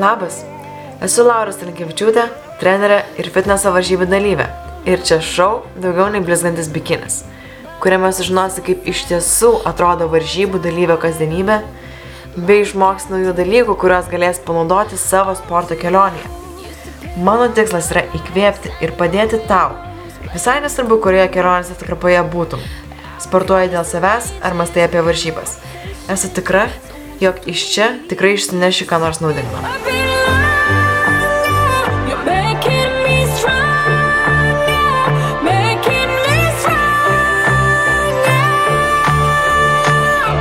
Labas, esu Laura Stankievičiūtė, trenerė ir fitneso varžybų dalyvė. Ir čia šau daugiau nei blizgantis bikinis, kuriame sužinosi, kaip iš tiesų atrodo varžybų dalyvio kasdienybė, bei išmoks naujų dalykų, kuriuos galės panaudoti savo sporto kelionėje. Mano tikslas yra įkvėpti ir padėti tau. Visai nesvarbu, kurioje kelionės atkarpoje būtum. Sportuoji dėl savęs ar mastai apie varžybas. Esu tikra, jog iš čia tikrai išsineši ką nors naudingo.